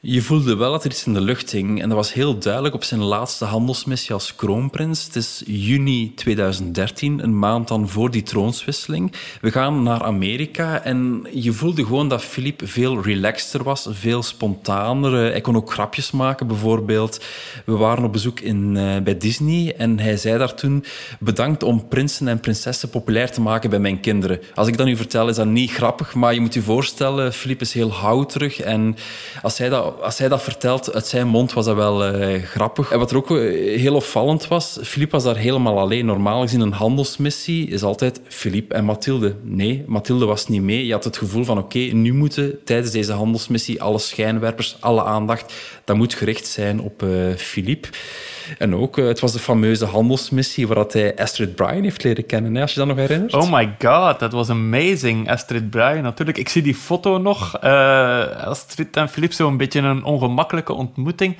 Je voelde wel dat er iets in de lucht hing. En dat was heel duidelijk op zijn laatste handelsmissie als kroonprins. Het is juni 2013, een maand dan voor die troonswisseling. We gaan naar Amerika en je voelde gewoon dat Philippe veel relaxter was, veel spontaner. Hij kon ook grapjes maken, bijvoorbeeld. We waren op bezoek in, uh, bij Disney en hij zei daar toen... Bedankt om prinsen en prinsessen populair te maken bij mijn kinderen. Als ik dat nu vertel, is dat niet grappig, maar je moet je voorstellen, Philippe is heel houterig en als hij dat als hij dat vertelt uit zijn mond, was dat wel uh, grappig. En wat er ook eh, heel opvallend was, Philippe was daar helemaal alleen. Normaal gezien een handelsmissie is altijd Philippe en Mathilde. Nee, Mathilde was niet mee. Je had het gevoel van oké, nu moeten tijdens deze handelsmissie alle schijnwerpers, alle aandacht, dat moet gericht zijn op uh, Philippe. En ook, het was de fameuze handelsmissie waar hij Astrid Bryan heeft leren kennen, als je dat nog herinnert. Oh my god, dat was amazing. Astrid Bryan, natuurlijk. Ik zie die foto nog. Uh, Astrid en Philippe, zo'n beetje een ongemakkelijke ontmoeting.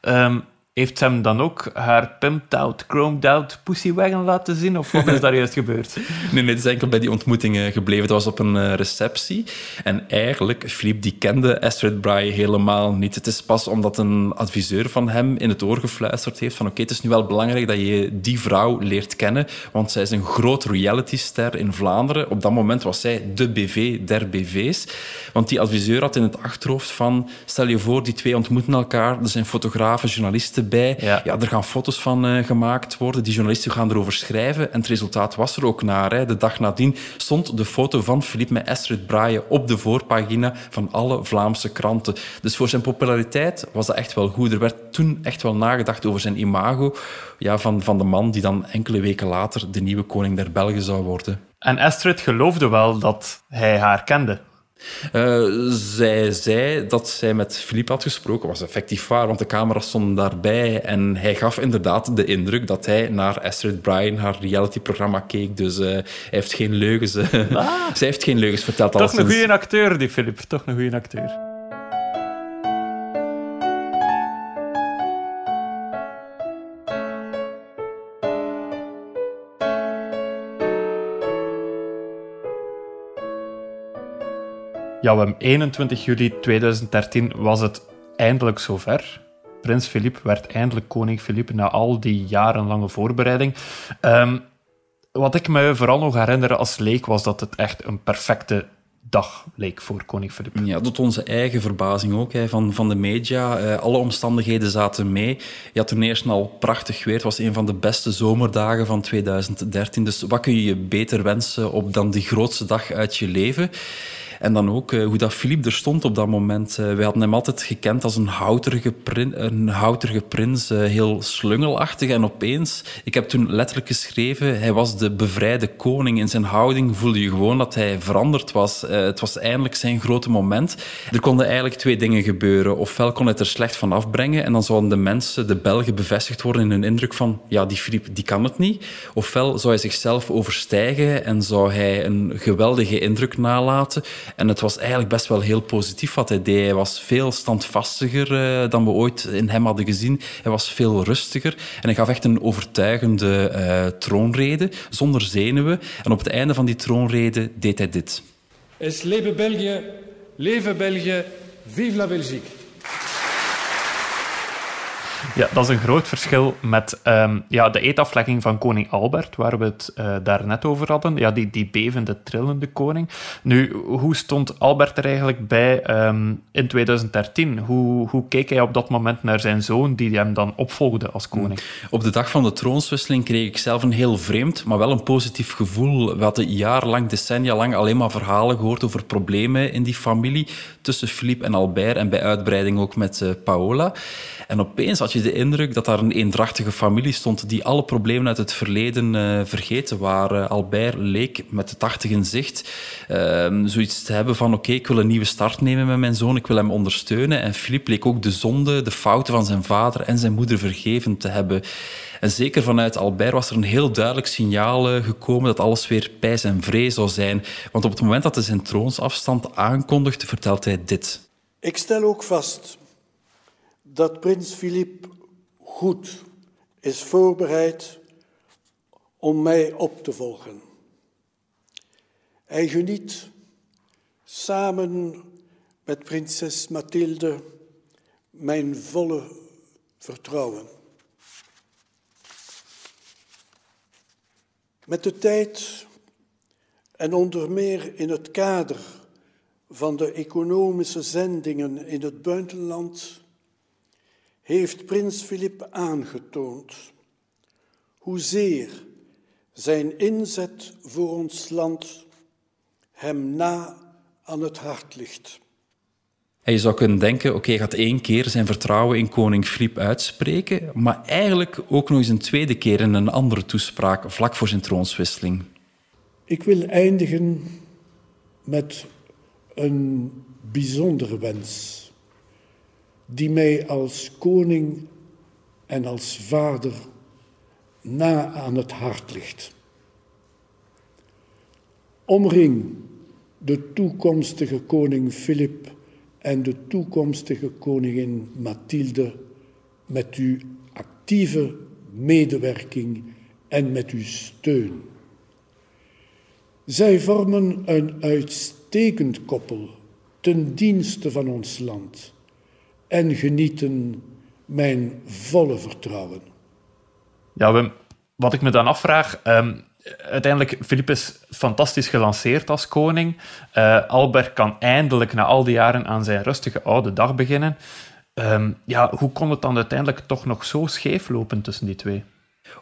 Um, heeft ze hem dan ook haar pimped out, chromed out pussywagon laten zien? Of wat is daar juist gebeurd? *laughs* Nee, nee, het is enkel bij die ontmoetingen gebleven. Het was op een receptie. En eigenlijk, Philippe die kende Astrid Bry helemaal niet. Het is pas omdat een adviseur van hem in het oor gefluisterd heeft van oké, het is nu wel belangrijk dat je die vrouw leert kennen, want zij is een groot realityster in Vlaanderen. Op dat moment was zij de BV der BV's. Want die adviseur had in het achterhoofd van stel je voor, die twee ontmoeten elkaar, er zijn fotografen, journalisten Ja. ja er gaan foto's van uh, gemaakt worden. Die journalisten gaan erover schrijven. En het resultaat was er ook naar. Hè. De dag nadien stond de foto van Philippe met Astrid Braaien op de voorpagina van alle Vlaamse kranten. Dus voor zijn populariteit was dat echt wel goed. Er werd toen echt wel nagedacht over zijn imago ja, van, van de man die dan enkele weken later de nieuwe koning der Belgen zou worden. En Astrid geloofde wel dat hij haar kende. Uh, zij zei dat zij met Philippe had gesproken. was effectief waar, want de camera's stonden daarbij. En hij gaf inderdaad de indruk dat hij naar Astrid Bryan, haar realityprogramma, keek. Dus uh, hij heeft geen leugens... Uh, ah. *laughs* zij heeft geen leugens verteld. Toch een goede acteur, die Philippe. Toch een goede acteur. Ja, we 21 juli 2013 was het eindelijk zover. Prins Philippe werd eindelijk koning Philippe na al die jarenlange voorbereiding. Um, wat ik me vooral nog herinner als leek, was dat het echt een perfecte dag leek voor koning Philippe. Ja, tot onze eigen verbazing ook hè, van, van de media. Uh, alle omstandigheden zaten mee. Je had ten eerste al prachtig weer. Het was een van de beste zomerdagen van 2013. Dus wat kun je je beter wensen op dan die grootste dag uit je leven? En dan ook uh, hoe dat Philippe er stond op dat moment. Uh, wij hadden hem altijd gekend als een houterige, prin een houterige prins, heel slungelachtig. En opeens, ik heb toen letterlijk geschreven, hij was de bevrijde koning. In zijn houding voelde je gewoon dat hij veranderd was. het was eindelijk zijn grote moment. Er konden eigenlijk twee dingen gebeuren. Ofwel kon hij er slecht van afbrengen en dan zouden de mensen, de Belgen, bevestigd worden in hun indruk van ja, die Philippe die kan het niet. Ofwel zou hij zichzelf overstijgen en zou hij een geweldige indruk nalaten. En het was eigenlijk best wel heel positief wat hij deed. Hij was veel standvastiger uh, dan we ooit in hem hadden gezien. Hij was veel rustiger en hij gaf echt een overtuigende uh, troonrede, zonder zenuwen. En op het einde van die troonrede deed hij dit. Es lebe België, leven België, vive la Belgique. Ja, dat is een groot verschil met um, ja, de eetaflegging van koning Albert, waar we het uh, daar net over hadden. Ja, die, die bevende, trillende koning. Nu, hoe stond Albert er eigenlijk bij um, in 2013? Hoe, hoe keek hij op dat moment naar zijn zoon, die hem dan opvolgde als koning? Hmm. Op de dag van de troonswisseling kreeg ik zelf een heel vreemd, maar wel een positief gevoel. We hadden jarenlang, decennia lang, alleen maar verhalen gehoord over problemen in die familie tussen Philippe en Albert en bij uitbreiding ook met uh, Paola. En opeens had je de indruk dat daar een eendrachtige familie stond die alle problemen uit het verleden uh, vergeten waren. Albert leek met de tachtig zicht uh, zoiets te hebben van oké, ik wil een nieuwe start nemen met mijn zoon, ik wil hem ondersteunen. En Philippe leek ook de zonde, de fouten van zijn vader en zijn moeder vergeven te hebben. En zeker vanuit Albert was er een heel duidelijk signaal uh, gekomen dat alles weer pijs en vree zou zijn. Want op het moment dat hij zijn troonsafstand aankondigde, vertelt hij dit. Ik stel ook vast dat prins Philippe goed is voorbereid om mij op te volgen. Hij geniet samen met prinses Mathilde mijn volle vertrouwen. Met de tijd en onder meer in het kader van de economische zendingen in het buitenland heeft prins Filip aangetoond hoezeer zijn inzet voor ons land hem na aan het hart ligt. En je zou kunnen denken, oké, hij gaat één keer zijn vertrouwen in koning Filip uitspreken, maar eigenlijk ook nog eens een tweede keer in een andere toespraak, vlak voor zijn troonswisseling. Ik wil eindigen met een bijzondere wens die mij als koning en als vader na aan het hart ligt. Omring de toekomstige koning Filip en de toekomstige koningin Mathilde met uw actieve medewerking en met uw steun. Zij vormen een uitstekend koppel ten dienste van ons land en genieten mijn volle vertrouwen. Ja, Wim, wat ik me dan afvraag. Um, uiteindelijk, Filip is fantastisch gelanceerd als koning. Uh, Albert kan eindelijk na al die jaren aan zijn rustige oude dag beginnen. Um, ja, hoe kon het dan uiteindelijk toch nog zo scheef lopen tussen die twee?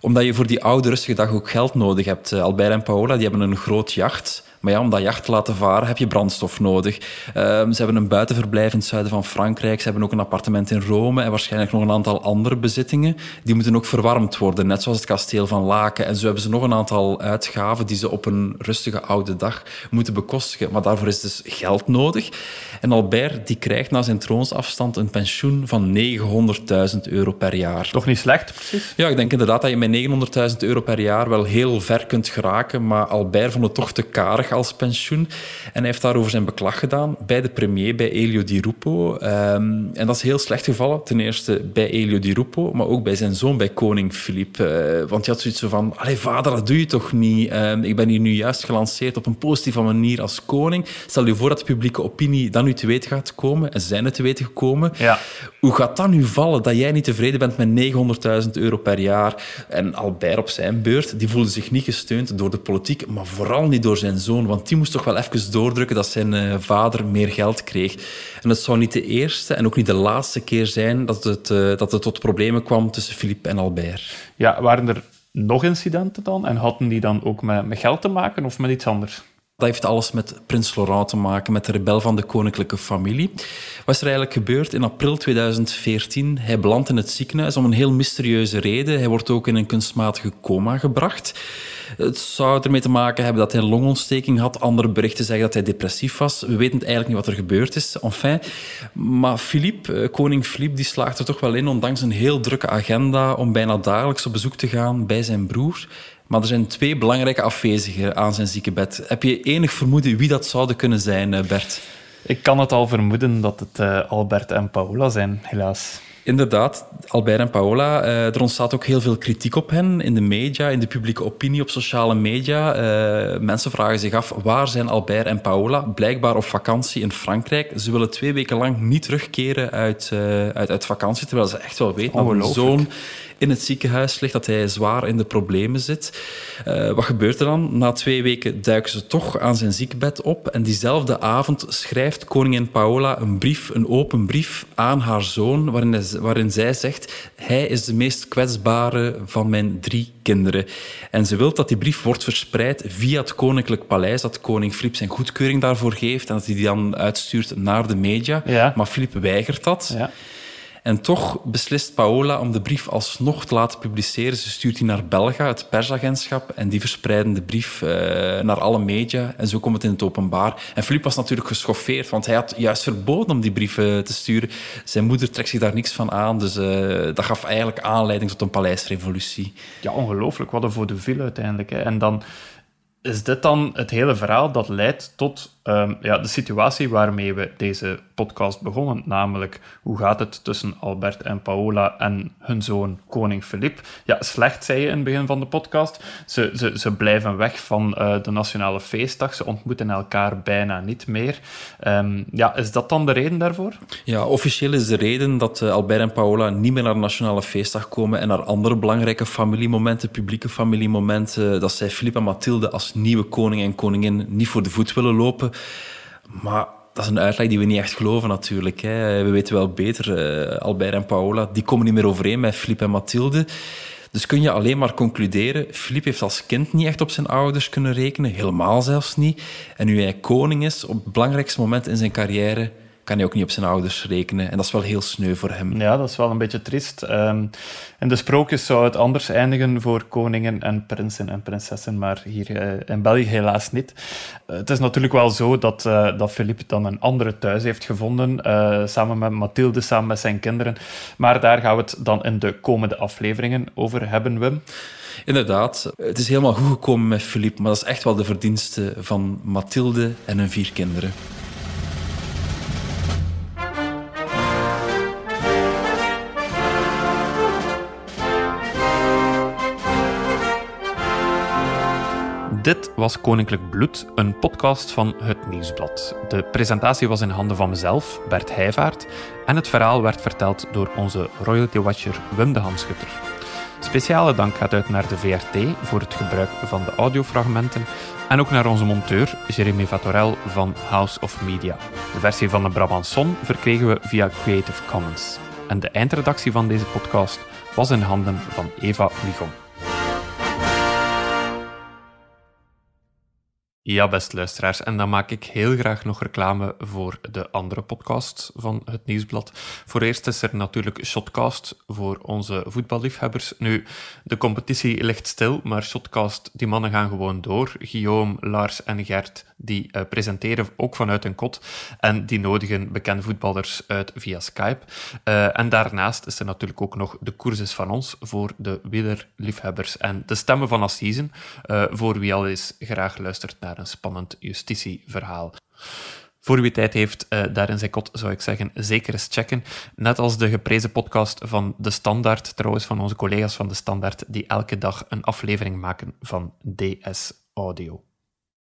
Omdat je voor die oude rustige dag ook geld nodig hebt. Eh, Albert en Paola die hebben een groot jacht. Maar ja, om dat jacht te laten varen heb je brandstof nodig. Um, ze hebben een buitenverblijf in het zuiden van Frankrijk. Ze hebben ook een appartement in Rome en waarschijnlijk nog een aantal andere bezittingen. Die moeten ook verwarmd worden, net zoals het kasteel van Laken. En zo hebben ze nog een aantal uitgaven die ze op een rustige oude dag moeten bekostigen. Maar daarvoor is dus geld nodig. En Albert die krijgt na zijn troonsafstand een pensioen van 900.000 euro per jaar. Toch niet slecht, precies? Ja, ik denk inderdaad dat je met 900.000 euro per jaar wel heel ver kunt geraken. Maar Albert vond het toch te karig als pensioen. En hij heeft daarover zijn beklag gedaan bij de premier, bij Elio Di Rupo. Um, en dat is heel slecht gevallen. Ten eerste bij Elio Di Rupo, maar ook bij zijn zoon, bij koning Filip. Uh, want hij had zoiets van, allee vader, dat doe je toch niet? Um, ik ben hier nu juist gelanceerd op een positieve manier als koning. Stel je voor dat de publieke opinie dan nu te weten gaat komen. En zijn het te weten gekomen. Ja. Hoe gaat dat nu vallen, dat jij niet tevreden bent met 900.000 euro per jaar? En Albert op zijn beurt, die voelde zich niet gesteund door de politiek, maar vooral niet door zijn zoon want die moest toch wel even doordrukken dat zijn uh, vader meer geld kreeg. En het zou niet de eerste en ook niet de laatste keer zijn dat het, uh, dat het tot problemen kwam tussen Philippe en Albert. Ja, waren er nog incidenten dan? En hadden die dan ook met, met geld te maken of met iets anders? Dat heeft alles met prins Laurent te maken, met de rebel van de koninklijke familie. Wat is er eigenlijk gebeurd? In april 2014, hij belandt in het ziekenhuis om een heel mysterieuze reden. Hij wordt ook in een kunstmatige coma gebracht. Het zou ermee te maken hebben dat hij een longontsteking had. Andere berichten zeggen dat hij depressief was. We weten eigenlijk niet wat er gebeurd is. Enfin, maar Philippe, eh, koning Philippe, die slaagt er toch wel in, ondanks een heel drukke agenda, om bijna dagelijks op bezoek te gaan bij zijn broer. Maar er zijn twee belangrijke afwezigen aan zijn ziekenbed. Heb je enig vermoeden wie dat zouden kunnen zijn, eh, Bert? Ik kan het al vermoeden dat het uh, Albert en Paola zijn, helaas. Inderdaad, Albert en Paola. Uh, er ontstaat ook heel veel kritiek op hen in de media, in de publieke opinie, op sociale media. Uh, mensen vragen zich af, waar zijn Albert en Paola? Blijkbaar op vakantie in Frankrijk. Ze willen twee weken lang niet terugkeren uit, uh, uit, uit vakantie, terwijl ze echt wel weten dat hun zoon in het ziekenhuis ligt, dat hij zwaar in de problemen zit. Uh, wat gebeurt er dan? Na twee weken duiken ze toch aan zijn ziekbed op en diezelfde avond schrijft koningin Paola een brief, een open brief aan haar zoon, waarin, hij, waarin zij zegt hij is de meest kwetsbare van mijn drie kinderen. En ze wil dat die brief wordt verspreid via het koninklijk paleis, dat koning Filip zijn goedkeuring daarvoor geeft en dat hij die dan uitstuurt naar de media. Ja. Maar Filip weigert dat. Ja. En toch beslist Paola om de brief alsnog te laten publiceren. Ze stuurt die naar Belga, het persagentschap, en die verspreiden de brief uh, naar alle media. En zo komt het in het openbaar. En Philippe was natuurlijk geschoffeerd, want hij had juist verboden om die brief uh, te sturen. Zijn moeder trekt zich daar niks van aan, dus uh, dat gaf eigenlijk aanleiding tot een paleisrevolutie. Ja, ongelooflijk. Wat een voor de vil uiteindelijk. Hè. En dan is dit dan het hele verhaal dat leidt tot um, ja, de situatie waarmee we deze podcast begonnen. Namelijk, hoe gaat het tussen Albert en Paola en hun zoon koning Filip? Ja, slecht, zei je in het begin van de podcast. Ze, ze, ze blijven weg van uh, de nationale feestdag. Ze ontmoeten elkaar bijna niet meer. Um, ja, is dat dan de reden daarvoor? Ja, officieel is de reden dat uh, Albert en Paola niet meer naar de nationale feestdag komen en naar andere belangrijke familiemomenten, publieke familiemomenten, dat zij Filip en Mathilde als nieuwe koning en koningin niet voor de voet willen lopen. Maar dat is een uitleg die we niet echt geloven natuurlijk. Hè. We weten wel beter, uh, Albert en Paola, die komen niet meer overeen met Philippe en Mathilde. Dus kun je alleen maar concluderen, Philippe heeft als kind niet echt op zijn ouders kunnen rekenen, helemaal zelfs niet. En nu hij koning is, op het belangrijkste moment in zijn carrière, kan hij ook niet op zijn ouders rekenen. En dat is wel heel sneu voor hem. Ja, dat is wel een beetje triest. Um, in de sprookjes zou het anders eindigen voor koningen en prinsen en prinsessen, maar hier uh, in België helaas niet. Uh, het is natuurlijk wel zo dat, uh, dat Philippe dan een andere thuis heeft gevonden, samen met Mathilde, samen met zijn kinderen. Maar daar gaan we het dan in de komende afleveringen over hebben, Wim. Inderdaad, het is helemaal goed gekomen met Philippe, maar dat is echt wel de verdienste van Mathilde en hun vier kinderen. Dit was Koninklijk Bloed, een podcast van Het Nieuwsblad. De presentatie was in handen van mezelf, Bert Heijvaart, en het verhaal werd verteld door onze royalty watcher Wim de Hanschutter. Speciale dank gaat uit naar de VRT voor het gebruik van de audiofragmenten en ook naar onze monteur Jeremy Vatorel van House of Media. De versie van de Brabanson verkregen we via Creative Commons. En de eindredactie van deze podcast was in handen van Eva Wigon. Ja, best luisteraars. En dan maak ik heel graag nog reclame voor de andere podcast van het Nieuwsblad. Voor eerst is er natuurlijk Shotcast voor onze voetballiefhebbers. Nu, de competitie ligt stil, maar Shotcast, die mannen gaan gewoon door. Guillaume, Lars en Gert, die uh, presenteren ook vanuit een kot. En die nodigen bekende voetballers uit via Skype. Uh, en daarnaast is er natuurlijk ook nog de courses van ons voor de wielerliefhebbers. En de stemmen van Assisen, uh, voor wie al eens graag luistert een spannend justitieverhaal. Voor wie tijd heeft, uh, zijn kot zou ik zeggen, zeker eens checken. Net als de geprezen podcast van De Standaard, trouwens van onze collega's van De Standaard, die elke dag een aflevering maken van DS Audio.